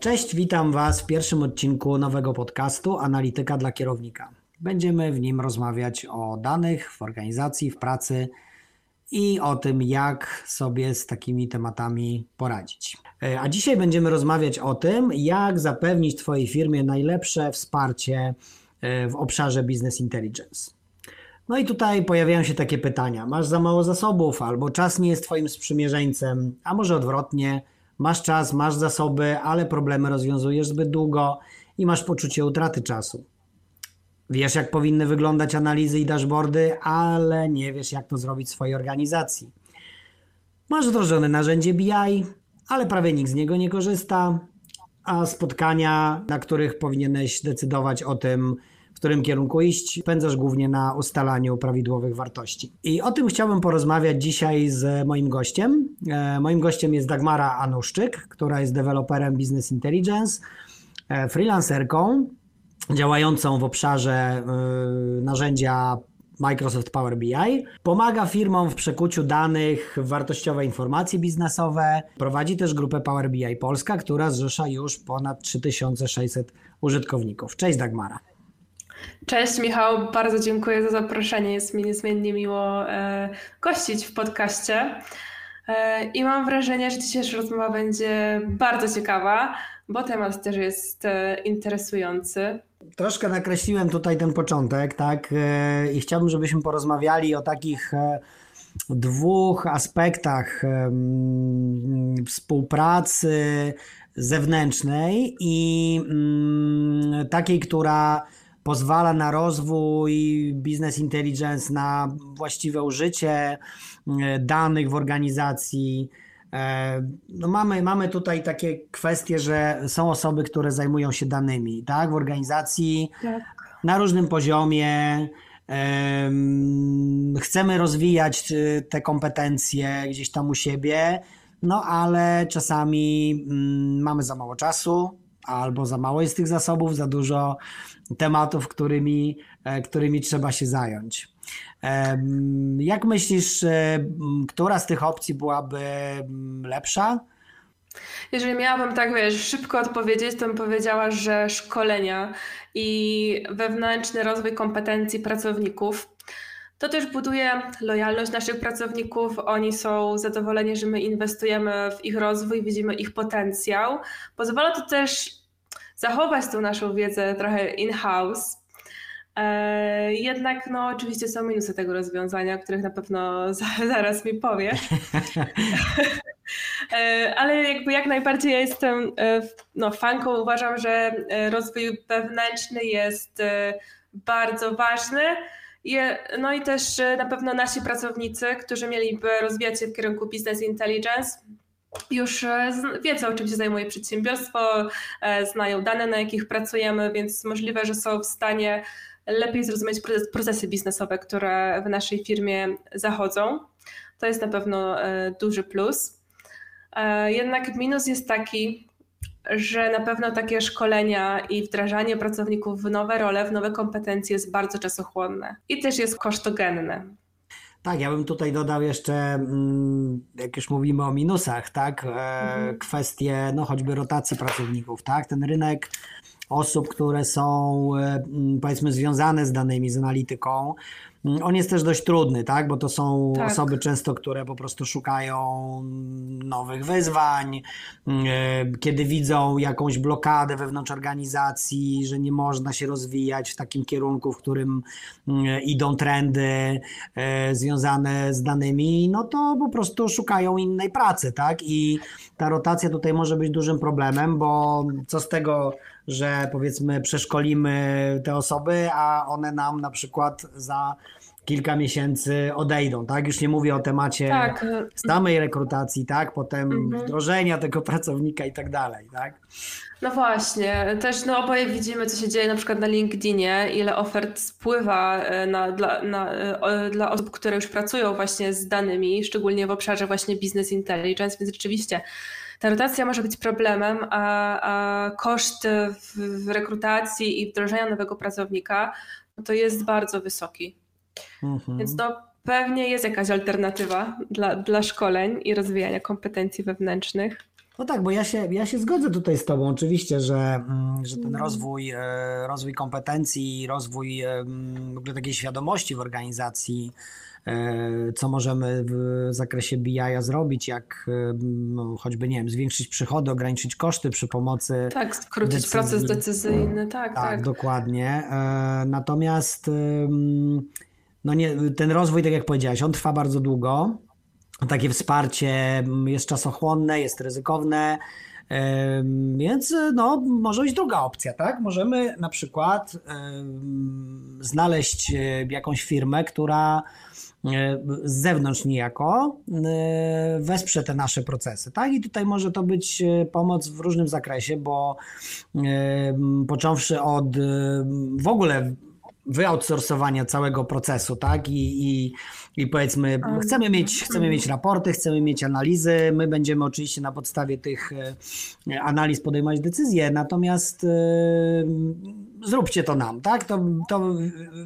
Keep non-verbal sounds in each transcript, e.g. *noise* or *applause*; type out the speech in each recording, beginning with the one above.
Cześć, witam Was w pierwszym odcinku nowego podcastu Analityka dla kierownika. Będziemy w nim rozmawiać o danych w organizacji, w pracy i o tym, jak sobie z takimi tematami poradzić. E, a dzisiaj będziemy rozmawiać o tym, jak zapewnić Twojej firmie najlepsze wsparcie e, w obszarze business intelligence. No i tutaj pojawiają się takie pytania: masz za mało zasobów, albo czas nie jest Twoim sprzymierzeńcem, a może odwrotnie, masz czas, masz zasoby, ale problemy rozwiązujesz zbyt długo i masz poczucie utraty czasu. Wiesz, jak powinny wyglądać analizy i dashboardy, ale nie wiesz, jak to zrobić w swojej organizacji. Masz wdrożone narzędzie BI, ale prawie nikt z niego nie korzysta, a spotkania, na których powinieneś decydować o tym, którym kierunku iść, spędzasz głównie na ustalaniu prawidłowych wartości. I o tym chciałbym porozmawiać dzisiaj z moim gościem. E, moim gościem jest Dagmara Anuszczyk, która jest deweloperem Business Intelligence, e, freelancerką działającą w obszarze e, narzędzia Microsoft Power BI. Pomaga firmom w przekuciu danych w wartościowe informacje biznesowe. Prowadzi też grupę Power BI Polska, która zrzesza już ponad 3600 użytkowników. Cześć Dagmara. Cześć Michał, bardzo dziękuję za zaproszenie. Jest mi niezmiennie miło e, gościć w podcaście. E, I mam wrażenie, że dzisiejsza rozmowa będzie bardzo ciekawa, bo temat też jest e, interesujący. Troszkę nakreśliłem tutaj ten początek, tak? I chciałbym, żebyśmy porozmawiali o takich dwóch aspektach współpracy zewnętrznej i mm, takiej, która pozwala na rozwój business intelligence, na właściwe użycie e, danych w organizacji. E, no mamy, mamy tutaj takie kwestie, że są osoby, które zajmują się danymi tak, w organizacji tak. na różnym poziomie. Chcemy rozwijać e, te kompetencje gdzieś tam u siebie, no ale czasami mm, mamy za mało czasu, albo za mało jest tych zasobów, za dużo tematów, którymi, e, którymi trzeba się zająć. Jak myślisz, e, która z tych opcji byłaby lepsza? Jeżeli miałabym tak, wiesz, szybko odpowiedzieć, to bym powiedziała, że szkolenia i wewnętrzny rozwój kompetencji pracowników to też buduje lojalność naszych pracowników. Oni są zadowoleni, że my inwestujemy w ich rozwój, widzimy ich potencjał. Pozwala to też zachować tą naszą wiedzę trochę in-house. E, jednak no, oczywiście są minusy tego rozwiązania, o których na pewno *laughs* zaraz mi powie. *laughs* E, ale jakby jak najbardziej ja jestem e, no, fanką, uważam, że rozwój wewnętrzny jest bardzo ważny. No i też na pewno nasi pracownicy, którzy mieliby rozwijać się w kierunku business intelligence, już e, wiedzą, czym się zajmuje przedsiębiorstwo, e, znają dane, na jakich pracujemy, więc możliwe, że są w stanie lepiej zrozumieć procesy biznesowe, które w naszej firmie zachodzą. To jest na pewno e, duży plus. Jednak minus jest taki, że na pewno takie szkolenia i wdrażanie pracowników w nowe role, w nowe kompetencje jest bardzo czasochłonne i też jest kosztogenne. Tak, ja bym tutaj dodał jeszcze, mm, jak już mówimy o minusach, tak, e, mhm. kwestie no choćby rotacji pracowników, tak, ten rynek osób, które są e, mm, powiedzmy związane z danymi, z analityką, on jest też dość trudny, tak? Bo to są tak. osoby często, które po prostu szukają nowych wyzwań, mm, e, kiedy widzą jakąś blokadę wewnątrz organizacji, że nie można się rozwijać w takim kierunku, w którym idą trendy e, związane z danymi, no to po prostu szukają innej pracy, tak? I ta rotacja tutaj może być dużym problemem, bo co z tego, że powiedzmy przeszkolimy te osoby, a one nam na przykład za kilka miesięcy odejdą, tak? Już nie mówię o temacie tak. samej rekrutacji, tak? Potem mhm. wdrożenia tego pracownika i tak dalej, tak? No właśnie, też no oboje widzimy, co się dzieje na przykład na LinkedInie, ile ofert spływa e, na, dla, na, e, dla osób, które już pracują właśnie z danymi, szczególnie w obszarze właśnie business intelligence, więc rzeczywiście ta rotacja może być problemem, a, a koszt w, w rekrutacji i wdrożenia nowego pracownika no to jest bardzo wysoki. Mhm. Więc to pewnie jest jakaś alternatywa dla, dla szkoleń i rozwijania kompetencji wewnętrznych. No tak, bo ja się, ja się zgodzę tutaj z Tobą, oczywiście, że, mm, że ten rozwój, e, rozwój kompetencji, rozwój w ogóle takiej świadomości w organizacji, e, co możemy w zakresie BI zrobić, jak no, choćby, nie wiem, zwiększyć przychody, ograniczyć koszty przy pomocy. Tak, skrócić decyzji. proces decyzyjny, tak, tak. Tak, dokładnie. E, natomiast no nie, ten rozwój, tak jak powiedziałeś, on trwa bardzo długo takie wsparcie jest czasochłonne, jest ryzykowne, więc no, może być druga opcja, tak? Możemy na przykład znaleźć e, jakąś firmę, która e, z zewnątrz niejako e, wesprze te nasze procesy, tak? I tutaj może to być pomoc w różnym zakresie, bo począwszy od w ogóle wyoutsourcowania całego procesu, tak? I, i, i powiedzmy, chcemy mieć, chcemy mieć raporty, chcemy mieć analizy, my będziemy oczywiście na podstawie tych e, analiz podejmować decyzje, natomiast e, zróbcie to nam, tak? To, to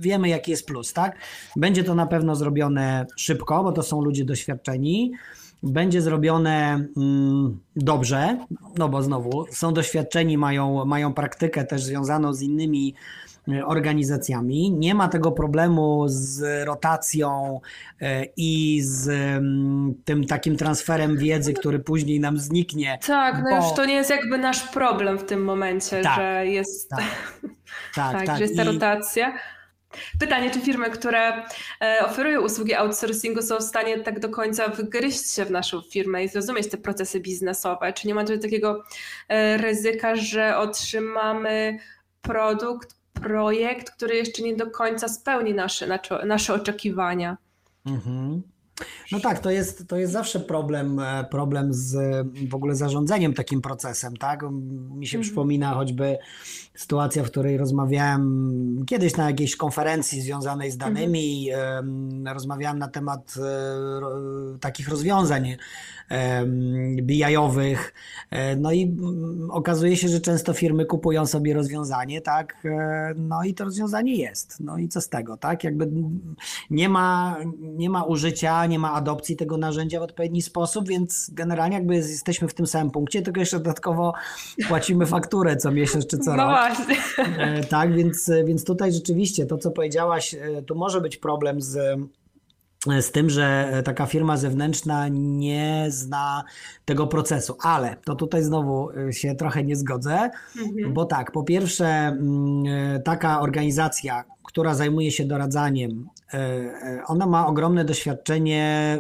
wiemy, jaki jest plus, tak? Będzie to na pewno zrobione szybko, bo to są ludzie doświadczeni. Będzie zrobione mm, dobrze, no bo znowu są doświadczeni, mają, mają praktykę też związaną z innymi organizacjami. Nie ma tego problemu z rotacją e, i z mm, tym takim transferem wiedzy, który później nam zniknie. Tak, no bo... już to nie jest jakby nasz problem w tym momencie, tak, że jest tak, *laughs* tak, tak, tak że jest ta rotacja. Pytanie, czy firmy, które e, oferują usługi outsourcingu są w stanie tak do końca wgryźć się w naszą firmę i zrozumieć te procesy biznesowe? Czy nie ma tutaj takiego ryzyka, że otrzymamy produkt, projekt, który jeszcze nie do końca spełni nasze, nasze, oczekiwania. Mhm. No tak, to jest, to jest zawsze problem, e, problem z w ogóle zarządzeniem takim procesem, tak? Mi się mhm. przypomina choćby sytuacja, w której rozmawiałem kiedyś na jakiejś konferencji związanej z danymi, mhm. rozmawiałem na temat e, takich rozwiązań BI-owych. E, no i mm, okazuje się, że często firmy kupują sobie rozwiązanie, tak? No i to rozwiązanie jest. No i co z tego, tak? Jakby nie ma, nie ma użycia, nie ma adopcji tego narzędzia w odpowiedni sposób, więc generalnie jakby jesteśmy w tym samym punkcie, tylko jeszcze dodatkowo płacimy fakturę co miesiąc czy co no rok. Właśnie. E, tak, więc, więc tutaj rzeczywiście to, co powiedziałaś, tu może być problem z z tym, że taka firma zewnętrzna nie zna tego procesu, ale to tutaj znowu y, się trochę nie zgodzę, mhm. bo tak, po pierwsze, mm, y, taka organizacja, która zajmuje się doradzaniem, ona ma ogromne doświadczenie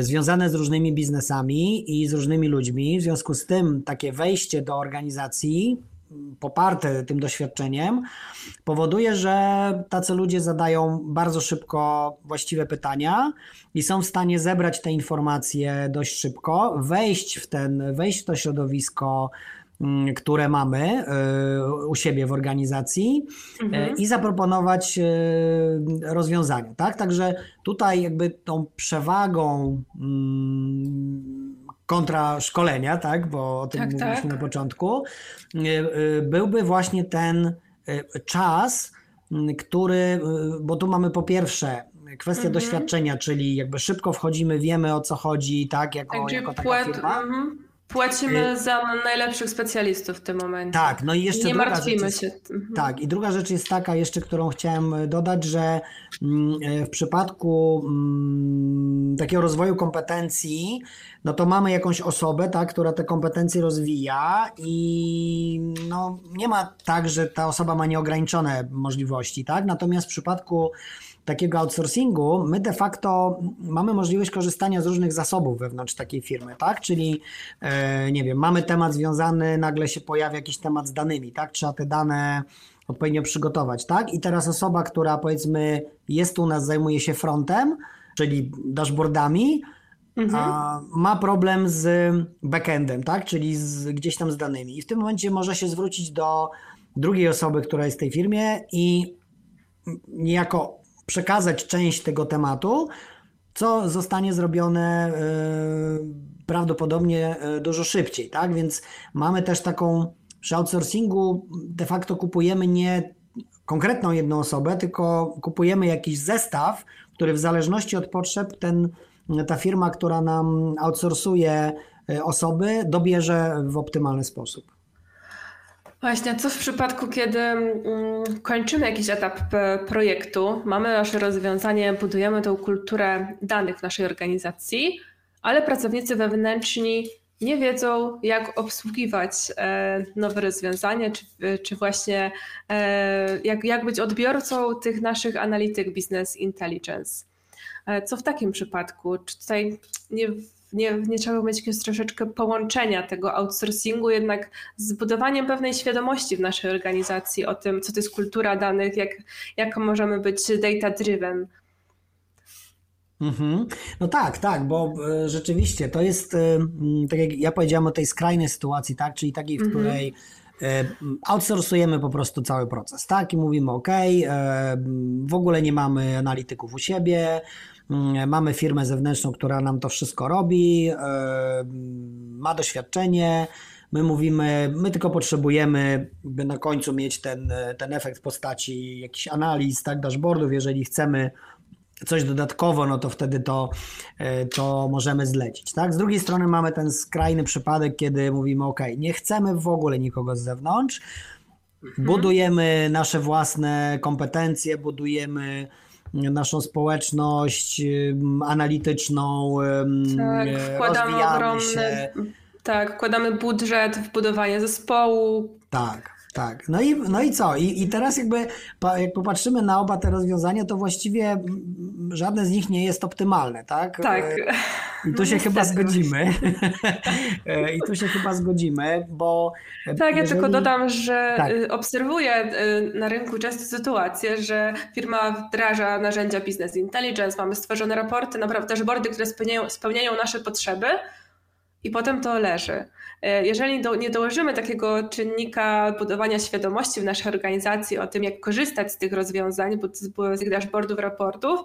związane z różnymi biznesami i z różnymi ludźmi. W związku z tym, takie wejście do organizacji poparte tym doświadczeniem, powoduje, że tacy ludzie zadają bardzo szybko właściwe pytania i są w stanie zebrać te informacje dość szybko, wejść w ten, wejść w to środowisko, mm, które mamy y, u siebie w organizacji y, mhm. i zaproponować y, rozwiązania. Tak? Także tutaj jakby tą przewagą mm, kontra szkolenia, tak, bo o tym tak, mówiliśmy tak. na początku, e, e, byłby właśnie ten e, czas, który, bo tu mamy po pierwsze kwestię mhm. doświadczenia, czyli jakby szybko wchodzimy, wiemy o co chodzi, tak, jako, tak, jako taka firma. Mhm. Płacimy y, za najlepszych specjalistów w tym momencie. Tak, no i jeszcze nie druga martwimy rzecz jest, się. Mhm. Tak, i druga rzecz jest taka jeszcze, którą chciałem dodać, że mm, e, w przypadku mm, takiego rozwoju kompetencji, no to mamy jakąś osobę, tak, która te kompetencje rozwija i no, nie ma tak, że ta osoba ma nieograniczone możliwości, tak? Natomiast w przypadku takiego outsourcingu, my de facto mamy możliwość korzystania z różnych zasobów wewnątrz takiej firmy, tak? Czyli, e, nie wiem, mamy temat związany, nagle się pojawia jakiś temat z danymi, tak? Trzeba te dane odpowiednio przygotować, tak? I teraz osoba, która powiedzmy jest u nas, zajmuje się frontem, czyli dashboardami, mhm. ma problem z backendem, tak? Czyli z, gdzieś tam z danymi. I w tym momencie może się zwrócić do drugiej osoby, która jest w tej firmie i niejako przekazać część tego tematu, co zostanie zrobione e, prawdopodobnie e, dużo szybciej, tak? Więc mamy też taką przy outsourcingu de facto kupujemy nie konkretną jedną osobę, tylko kupujemy jakiś zestaw, który w zależności od potrzeb ten ta firma, która nam outsourcuje osoby, dobierze w optymalny sposób. Właśnie, co w przypadku, kiedy mm, kończymy jakiś etap projektu, mamy nasze rozwiązanie, budujemy tą kulturę danych w naszej organizacji, ale pracownicy wewnętrzni nie wiedzą, jak obsługiwać e, nowe rozwiązania, czy, czy właśnie e, jak, jak być odbiorcą tych naszych analityk business intelligence. E, co w takim przypadku? Czy tutaj nie nie, nie trzeba mieć jakiegoś troszeczkę połączenia tego outsourcingu jednak z budowaniem pewnej świadomości w naszej organizacji o tym, co to jest kultura danych, jak, jak możemy być data-driven. Mhm. No tak, tak, bo e, rzeczywiście to jest, e, tak jak ja powiedziałem o tej skrajnej sytuacji, tak, czyli takiej, w mhm. której e, outsourcujemy po prostu cały proces, tak, i mówimy ok, w ogóle nie mamy analityków u siebie, mamy firmę zewnętrzną, która nam to wszystko robi, e, ma doświadczenie. My mówimy, my tylko potrzebujemy, by na końcu mieć ten, ten efekt w postaci jakichś analiz, tak, dashboardów. Jeżeli chcemy coś dodatkowo, no to wtedy to, e, to możemy zlecić. Tak? Z drugiej strony mamy ten skrajny przypadek, kiedy mówimy, OK, nie chcemy w ogóle nikogo z zewnątrz, mhm. budujemy nasze własne kompetencje, budujemy naszą społeczność analityczną, tak, wkładamy ogromny, się. Tak, wkładamy budżet w budowanie zespołu. Tak. Tak, no i, no i co? I, I teraz jakby jak popatrzymy na oba te rozwiązania, to właściwie żadne z nich nie jest optymalne, tak? Tak. I tu się *laughs* chyba zgodzimy. *laughs* I tu się chyba zgodzimy, bo. Tak, jeżeli... ja tylko dodam, że tak. Y, obserwuję y, na rynku często sytuację, że firma wdraża narzędzia business intelligence, mamy stworzone raporty, naprawdę dashboardy, które spełniają, spełniają nasze potrzeby i potem to leży. E, jeżeli do, nie dołożymy takiego czynnika budowania świadomości w naszej organizacji o tym, jak korzystać z tych rozwiązań, z tych dashboardów, raportów,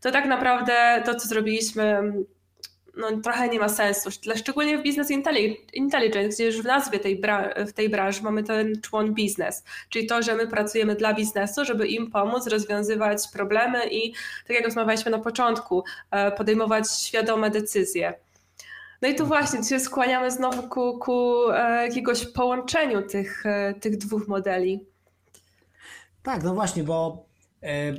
to tak naprawdę to, co zrobiliśmy, no, trochę nie ma sensu. Szczególnie w Business Intelligence, gdzie już w nazwie tej, w tej branży mamy ten człon biznes, czyli to, że my pracujemy dla biznesu, żeby im pomóc rozwiązywać problemy i, tak jak rozmawialiśmy na początku, e, podejmować świadome decyzje. No i tu właśnie się skłaniamy znowu ku, ku e, jakiegoś połączeniu tych, e, tych dwóch modeli. Tak, no właśnie, bo e,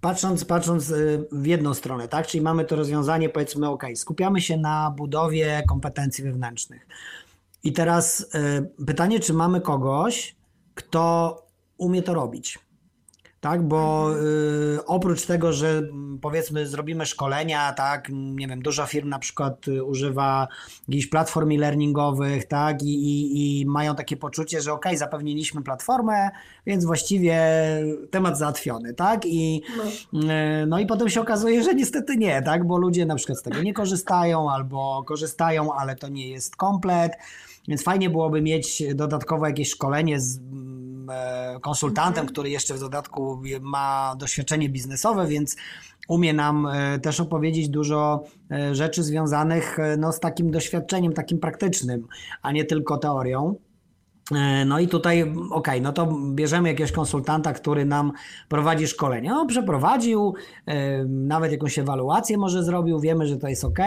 patrząc, patrząc w jedną stronę, tak, czyli mamy to rozwiązanie, powiedzmy, ok, skupiamy się na budowie kompetencji wewnętrznych. I teraz pytanie, czy mamy kogoś, kto umie to robić? Tak? Bo y, oprócz tego, że mm, powiedzmy zrobimy szkolenia, tak, nie wiem, duża firm na przykład y, używa jakichś platform e-learningowych, tak, i, i, i, mają takie poczucie, że ok, zapewniliśmy platformę, więc właściwie temat załatwiony, tak? I, no. Y, no i potem się okazuje, że niestety nie, tak, bo ludzie na przykład z tego nie korzystają albo korzystają, ale to nie jest komplet. Więc fajnie byłoby mieć dodatkowo jakieś szkolenie z mm, e, konsultantem, mhm. który jeszcze w dodatku ma doświadczenie biznesowe, więc umie nam e, też opowiedzieć dużo e, rzeczy związanych no, z takim doświadczeniem, takim praktycznym, a nie tylko teorią. No i tutaj, okej, okay, no to bierzemy jakiegoś konsultanta, który nam prowadzi szkolenie. No, przeprowadził, nawet jakąś ewaluację może zrobił, wiemy, że to jest ok,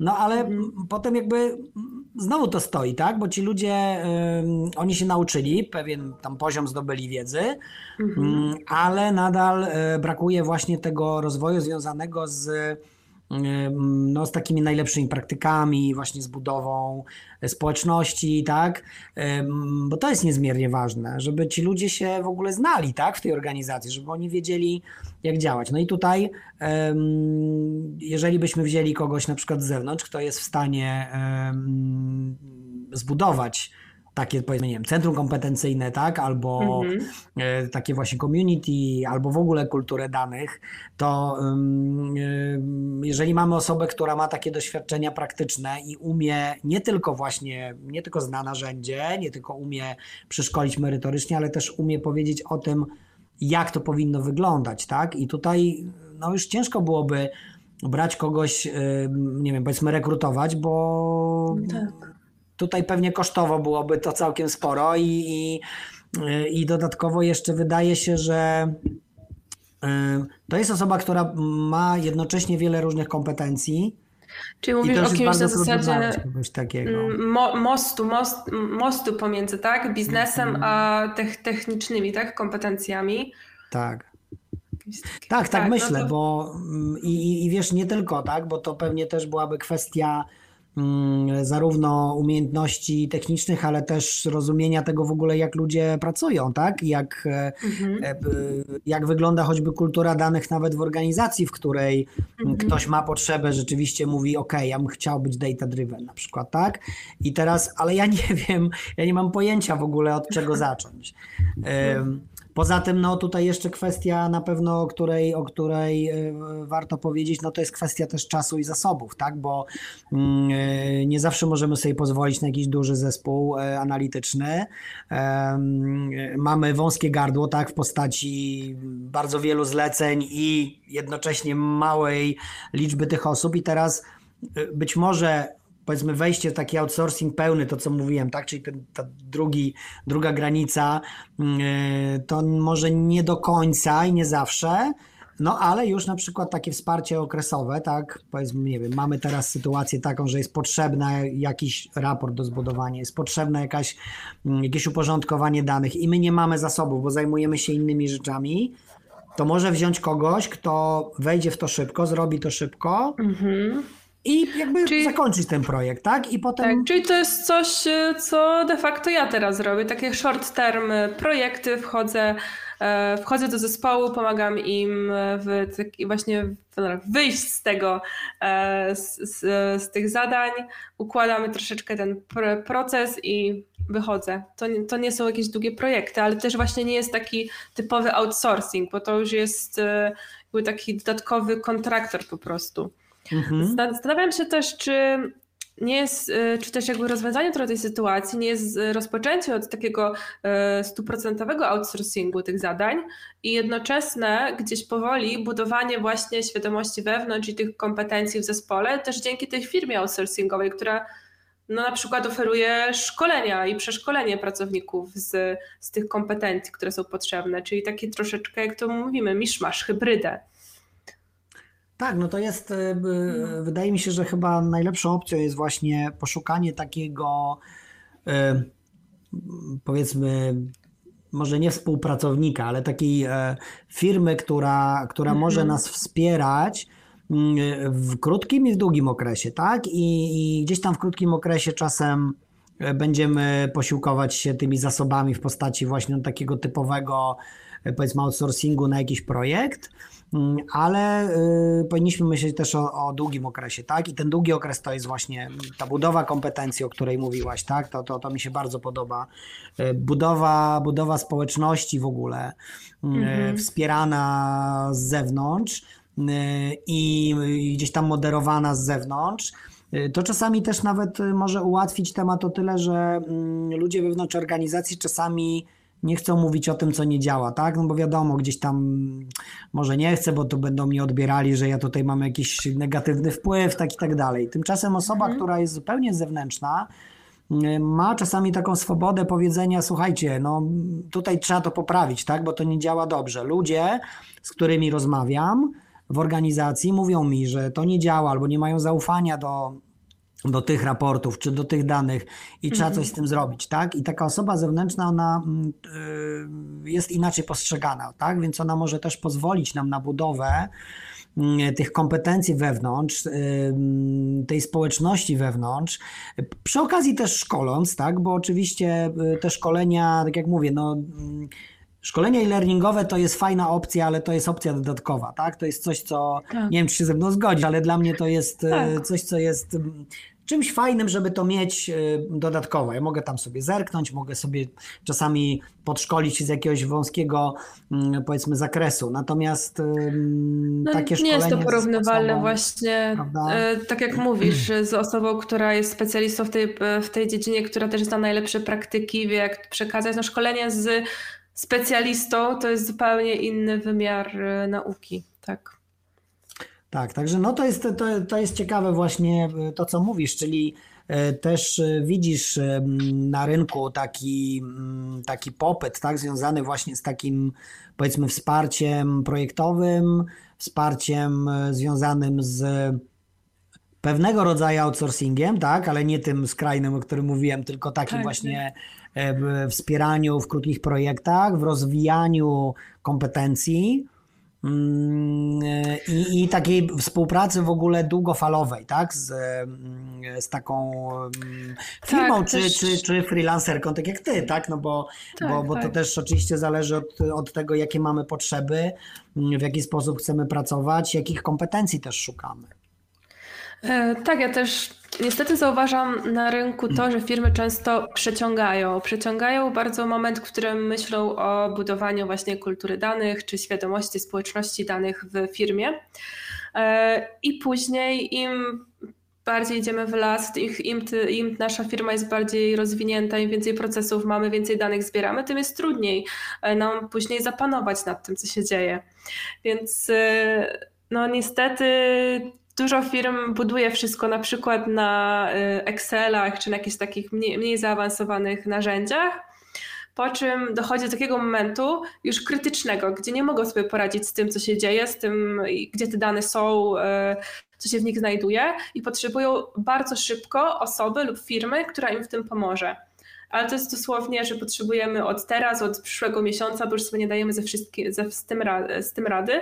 no ale mhm. potem jakby znowu to stoi, tak? Bo ci ludzie, oni się nauczyli, pewien tam poziom zdobyli wiedzy, mhm. ale nadal y, brakuje właśnie tego rozwoju związanego z no, z takimi najlepszymi praktykami, właśnie z budową społeczności, tak? Bo to jest niezmiernie ważne, żeby ci ludzie się w ogóle znali, tak? W tej organizacji, żeby oni wiedzieli, jak działać. No i tutaj, jeżeli byśmy wzięli kogoś na przykład z zewnątrz, kto jest w stanie zbudować takie powiedzmy, nie wiem, centrum kompetencyjne, tak, albo mhm. E, takie właśnie community, albo w ogóle kulturę danych, to jeżeli mamy osobę, która ma takie doświadczenia praktyczne i umie nie tylko właśnie, nie tylko zna narzędzie, nie tylko umie przeszkolić merytorycznie, ale też umie powiedzieć o tym, jak to powinno wyglądać, tak, i tutaj no już ciężko byłoby brać kogoś, nie wiem, powiedzmy rekrutować, bo tak tutaj pewnie kosztowo byłoby to całkiem sporo i, i, i dodatkowo jeszcze wydaje się, że to jest osoba, która ma jednocześnie wiele różnych kompetencji. Czyli mówisz o kimś na zasadzie mo mostu, most, mostu pomiędzy tak, biznesem mm. a technicznymi tak, kompetencjami. Tak. Tak, tak, tak, myślę, no to... bo mm, i, i wiesz, nie tylko, tak, bo to pewnie też byłaby kwestia zarówno umiejętności technicznych, ale też rozumienia tego w ogóle, jak ludzie pracują, tak? Jak, e, mhm. E, jak wygląda choćby kultura danych nawet w organizacji, w której mhm. ktoś ma potrzebę, rzeczywiście mówi, ok, ja bym chciał być data driven na przykład, tak? I teraz, ale ja nie *laughs* wiem, ja nie mam pojęcia w ogóle od czego zacząć. Mhm. Poza tym, no tutaj jeszcze kwestia na pewno, o której, o której e, warto powiedzieć, no to jest kwestia też czasu i zasobów, tak, bo mm, e, nie zawsze możemy sobie pozwolić na jakiś duży zespół e, analityczny. Mamy wąskie gardło, tak, w postaci bardzo wielu zleceń i jednocześnie małej liczby tych osób i teraz być może powiedzmy wejście w taki outsourcing pełny, to co mówiłem, tak, czyli ten, ta drugi, druga granica, mm, e, to może nie do końca i nie zawsze, no ale już na przykład takie wsparcie okresowe, tak, powiedzmy, nie wiem, mamy teraz sytuację taką, że jest potrzebny jakiś raport do zbudowania, jest potrzebne jakaś, mm, jakieś uporządkowanie danych i my nie mamy zasobów, bo zajmujemy się innymi rzeczami, to może wziąć kogoś, kto wejdzie w to szybko, zrobi to szybko, mhm i jakby czyli, zakończyć ten projekt, tak? I potem. Tak, czyli to jest coś, e, co de facto ja teraz robię. Takie short term projekty, wchodzę, e, wchodzę do zespołu, pomagam im w taki właśnie wyjść z tego, e, z, z, z tych zadań, układamy troszeczkę ten proces i wychodzę. To nie, to nie są jakieś długie projekty, ale też właśnie nie jest taki typowy outsourcing, bo to już jest taki dodatkowy kontraktor po prostu. Mhm. Zastanawiam się też, czy nie jest, y, czy też jakby rozwiązanie trochę tej sytuacji nie jest rozpoczęcie od takiego y, stuprocentowego outsourcingu tych zadań i jednoczesne gdzieś powoli budowanie właśnie świadomości wewnątrz i tych kompetencji w zespole, też dzięki tej firmie outsourcingowej, która no na przykład oferuje szkolenia i przeszkolenie pracowników z, z tych kompetencji, które są potrzebne, czyli taki troszeczkę, jak to mówimy, miszmasz, hybrydę. Tak, no to jest, e, no. wydaje mi się, że chyba najlepszą opcją jest właśnie poszukanie takiego, e, powiedzmy, może nie współpracownika, ale takiej e, firmy, która, która mhm. może nas wspierać mm, w krótkim i w długim okresie, tak? I, I, gdzieś tam w krótkim okresie czasem będziemy posiłkować się tymi zasobami w postaci właśnie takiego typowego, powiedzmy, outsourcingu na jakiś projekt ale y, powinniśmy myśleć też o, o, długim okresie, tak? I ten długi okres to jest właśnie ta budowa kompetencji, o której mówiłaś, tak? To, to, to mi się bardzo podoba. Y, budowa, budowa społeczności w ogóle, y, mhm. wspierana z zewnątrz i gdzieś tam moderowana z zewnątrz. To czasami też nawet może ułatwić temat o tyle, że mm, ludzie wewnątrz organizacji czasami nie chcą mówić o tym, co nie działa, tak? No bo wiadomo, gdzieś tam może nie chcę, bo to będą mi odbierali, że ja tutaj mam jakiś negatywny wpływ, tak i tak dalej. Tymczasem osoba, mhm. która jest zupełnie zewnętrzna, y, ma czasami taką swobodę powiedzenia, słuchajcie, no tutaj trzeba to poprawić, tak? Bo to nie działa dobrze. Ludzie, z którymi rozmawiam w organizacji, mówią mi, że to nie działa albo nie mają zaufania do do tych raportów, czy do tych danych i trzeba coś z tym zrobić, tak? I taka osoba zewnętrzna, ona y, jest inaczej postrzegana, tak? Więc ona może też pozwolić nam na budowę y, tych kompetencji wewnątrz, y, tej społeczności wewnątrz, przy okazji też szkoląc, tak? Bo oczywiście te szkolenia, tak jak mówię, no Szkolenia e-learningowe to jest fajna opcja, ale to jest opcja dodatkowa, tak? To jest coś, co tak. nie wiem, czy się ze mną zgodzi, ale dla mnie to jest e, tak. coś, co jest mm, czymś fajnym, żeby to mieć e, dodatkowo. Ja mogę tam sobie zerknąć, mogę sobie czasami podszkolić się z jakiegoś wąskiego, mm, powiedzmy, zakresu. Natomiast no, takie. Nie jest to porównywalne osobą, właśnie, prawda? E, tak jak mówisz, *clears throat* z osobą, która jest specjalistą w tej, w tej dziedzinie, która też zna najlepsze praktyki, wie jak przekazać. No, szkolenie z specjalistą to jest zupełnie inny wymiar e, nauki, tak. Tak, także no to jest, to, to jest ciekawe właśnie to, co mówisz, czyli E, też widzisz na rynku taki, taki popyt, tak, związany właśnie z takim powiedzmy wsparciem projektowym, wsparciem związanym z pewnego rodzaju outsourcingiem, tak, ale nie tym skrajnym, o którym mówiłem, tylko takim tak, właśnie wspieraniu w krótkich projektach, w rozwijaniu kompetencji Mm, i, i takiej współpracy w ogóle długofalowej, tak? Z, mm, z taką mm, firmą tak, czy, też... czy, czy freelancerką, tak jak ty, tak? No bo, tak, bo, bo tak. to też oczywiście zależy od, od tego, jakie mamy potrzeby, w jaki sposób chcemy pracować, jakich kompetencji też szukamy. E, tak, ja też niestety zauważam na rynku to, że firmy często przeciągają. Przeciągają bardzo moment, w którym myślą o budowaniu właśnie kultury danych czy świadomości społeczności danych w firmie. E, I później im bardziej idziemy w las, im, im, nasza firma jest bardziej rozwinięta, im więcej procesów mamy, więcej danych zbieramy, tym jest trudniej e, nam później zapanować nad tym, co się dzieje. Więc no niestety Dużo firm buduje wszystko na przykład na y, Excelach czy na jakichś takich mniej, mniej zaawansowanych narzędziach, po czym dochodzi do takiego momentu już krytycznego, gdzie nie mogą sobie poradzić z tym, co się dzieje, z tym, gdzie te dane są, y, co się w nich znajduje i potrzebują bardzo szybko osoby lub firmy, która im w tym pomoże. Ale to jest dosłownie, że potrzebujemy od teraz, od przyszłego miesiąca, bo już sobie nie dajemy ze wszystkim, ze, z, tym, z tym rady.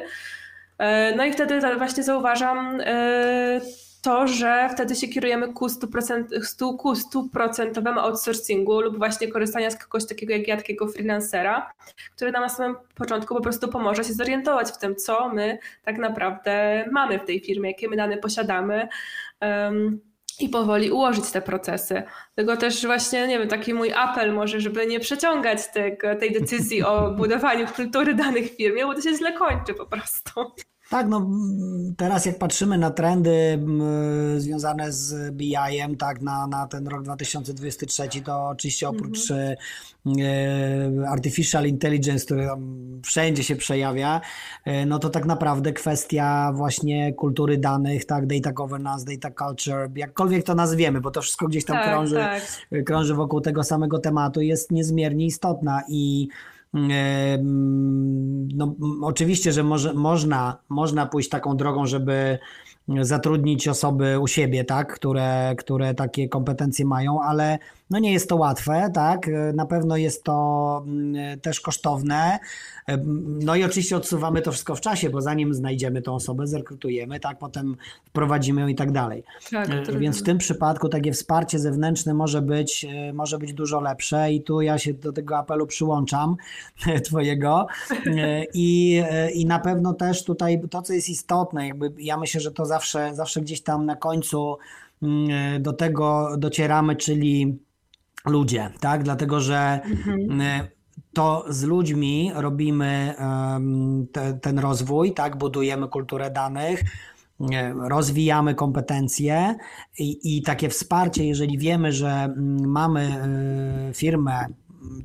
E, no i wtedy właśnie zauważam e, to, że wtedy się kierujemy ku 100%, ku 100% outsourcingu lub właśnie korzystania z kogoś takiego jak ja, takiego freelancera, który nam na samym początku po prostu pomoże się zorientować w tym, co my tak naprawdę mamy w tej firmie, jakie my dane posiadamy. I powoli ułożyć te procesy. Tego też właśnie, nie wiem, taki mój apel może, żeby nie przeciągać tego, tej decyzji o *laughs* budowaniu kultury danych firmie, bo to się źle kończy po prostu. Tak, no teraz jak patrzymy na trendy związane z BI-em, tak, na, na ten rok 2023, to oczywiście oprócz mm -hmm. artificial intelligence, który wszędzie się przejawia, e, no to tak naprawdę kwestia właśnie kultury danych, tak, data governance, data culture, jakkolwiek to nazwiemy, bo to wszystko gdzieś tam tak, krąży, tak. krąży wokół tego samego tematu, jest niezmiernie istotna i no, oczywiście, że może, można, można pójść taką drogą, żeby zatrudnić osoby u siebie, tak, które, które takie kompetencje mają, ale no nie jest to łatwe, tak? Na pewno jest to mm, też kosztowne. No i oczywiście odsuwamy to wszystko w czasie, bo zanim znajdziemy tą osobę, zrekrutujemy, tak, potem wprowadzimy ją i tak dalej. Tak, e, Więc w tym przypadku takie wsparcie zewnętrzne może być, e, może być dużo lepsze i tu ja się do tego apelu przyłączam *laughs* twojego e, i, i na pewno też tutaj to, co jest istotne, jakby ja myślę, że to zawsze, zawsze gdzieś tam na końcu mm, do tego docieramy, czyli ludzie, tak? Dlatego, że mhm. To z ludźmi robimy te, ten rozwój, tak? Budujemy kulturę danych, e, rozwijamy kompetencje i, i takie wsparcie, jeżeli wiemy, że mamy e, firmę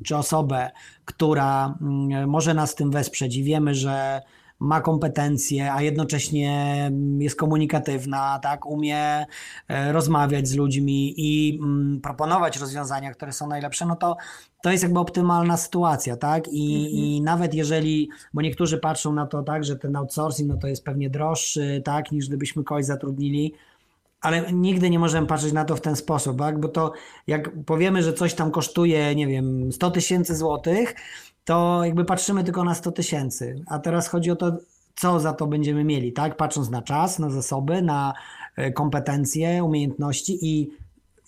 czy osobę, która może nas tym wesprzeć i wiemy, że ma kompetencje, a jednocześnie jest komunikatywna, tak, umie e, rozmawiać z ludźmi i mm, proponować rozwiązania, które są najlepsze, no to to jest jakby optymalna sytuacja, tak? I, mhm. I nawet jeżeli, bo niektórzy patrzą na to tak, że ten outsourcing, no to jest pewnie droższy, tak, niż gdybyśmy kogoś zatrudnili, ale nigdy nie możemy patrzeć na to w ten sposób, tak? Bo to jak powiemy, że coś tam kosztuje, nie wiem, 100 tysięcy złotych, to jakby patrzymy tylko na 100 tysięcy. A teraz chodzi o to, co za to będziemy mieli, tak? Patrząc na czas, na zasoby, na e, kompetencje, umiejętności i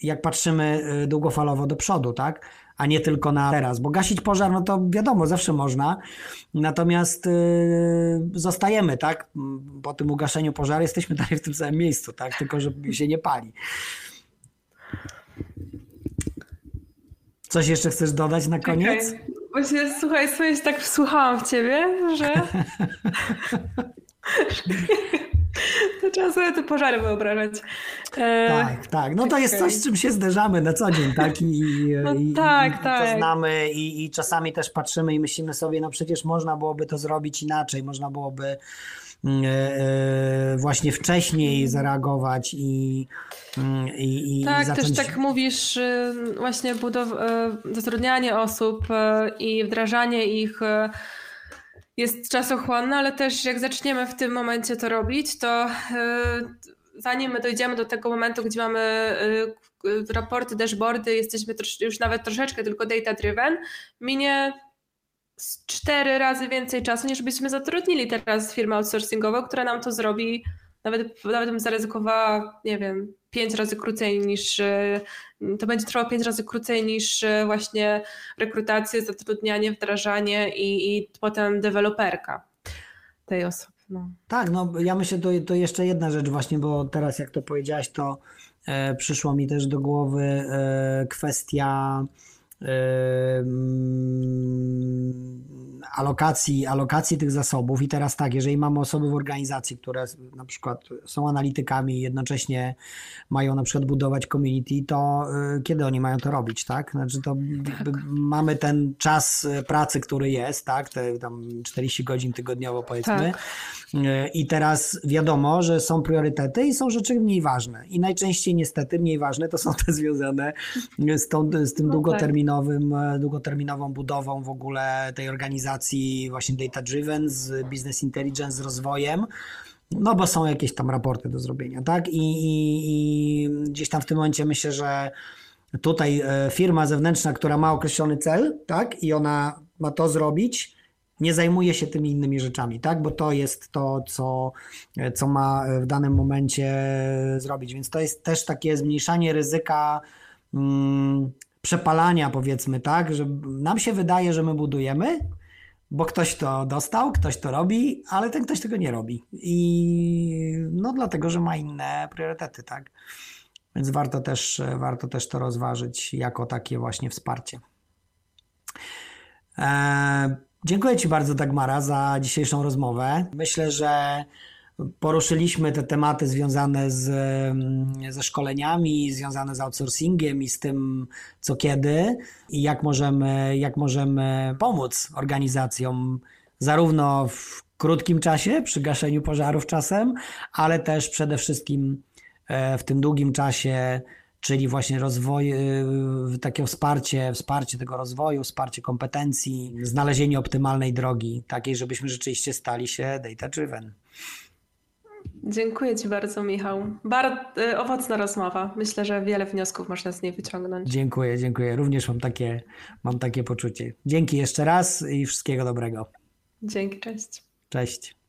jak patrzymy e, długofalowo do przodu, tak? A nie tylko na teraz, bo gasić pożar, no to wiadomo, zawsze można. Natomiast yy, zostajemy, tak? Po tym ugaszeniu pożaru jesteśmy *laughs* dalej w tym samym miejscu, tak? Tylko, że się nie pali. Coś jeszcze chcesz dodać na koniec? Okay. Właśnie, słuchaj, się tak wsłuchałam w ciebie, że... *laughs* to trzeba sobie te pożary wyobrażać. E... Tak, tak. No to jest coś, z czym się zderzamy na co dzień, tak? I, no i, tak, i tak. to znamy i, i czasami też patrzymy i myślimy sobie, no przecież można byłoby to zrobić inaczej, można byłoby właśnie wcześniej mhm. zareagować i, i, i tak, zacząć... też tak mówisz, właśnie budow- zatrudnianie osób i wdrażanie ich jest czasochłonne, ale też jak zaczniemy w tym momencie to robić, to zanim my dojdziemy do tego momentu, gdzie mamy raporty, dashboardy, jesteśmy już nawet troszeczkę tylko data driven, minie cztery razy więcej czasu, niż byśmy zatrudnili teraz firmę outsourcingową, która nam to zrobi, nawet, nawet bym zaryzykowała, nie wiem, pięć razy krócej niż, to będzie trwało pięć razy krócej niż właśnie rekrutację, zatrudnianie, wdrażanie i, i potem deweloperka tej osoby. No. Tak, no ja myślę, to, to jeszcze jedna rzecz właśnie, bo teraz jak to powiedziałaś, to e, przyszło mi też do głowy e, kwestia alokacji, alokacji tych zasobów i teraz tak, jeżeli mamy osoby w organizacji, które na przykład są analitykami i jednocześnie mają na przykład budować community, to y, kiedy oni mają to robić, tak? Znaczy to tak. mamy ten czas pracy, który jest, tak? Te tam 40 godzin tygodniowo powiedzmy tak. Y, i teraz wiadomo, że są priorytety i są rzeczy mniej ważne i najczęściej niestety mniej ważne to są te związane z, tą, z tym no tak. Długoterminowym, tak. długoterminową budową w ogóle tej organizacji właśnie data driven, z business intelligence, z rozwojem, no bo są jakieś tam raporty do zrobienia, tak? I, i, i gdzieś tam w tym momencie myślę, że tutaj e, firma zewnętrzna, która ma określony cel, tak? I ona ma to zrobić, nie zajmuje się tymi innymi rzeczami, tak? Bo to jest to, co, co ma w danym momencie zrobić. Więc to jest też takie zmniejszanie ryzyka mm, przepalania, powiedzmy, tak? Że nam się wydaje, że my budujemy, bo ktoś to dostał, ktoś to robi, ale ten ktoś tego nie robi. I no dlatego, że ma inne priorytety, tak? Więc warto też, warto też to rozważyć jako takie właśnie wsparcie. E, dziękuję Ci bardzo, Dagmara, za dzisiejszą rozmowę. Myślę, że Poruszyliśmy te tematy związane z, ze szkoleniami, związane z outsourcingiem i z tym, co kiedy i jak możemy, jak możemy pomóc organizacjom, zarówno w krótkim czasie, przy gaszeniu pożarów czasem, ale też przede wszystkim e, w tym długim czasie, czyli właśnie rozwoj, e, takie wsparcie, wsparcie tego rozwoju, wsparcie kompetencji, znalezienie optymalnej drogi, takiej, żebyśmy rzeczywiście stali się data driven. Dziękuję Ci bardzo, Michał. Bardzo y, owocna rozmowa. Myślę, że wiele wniosków można z niej wyciągnąć. Dziękuję, dziękuję. Również mam takie, mam takie poczucie. Dzięki jeszcze raz i wszystkiego dobrego. Dzięki, cześć. Cześć.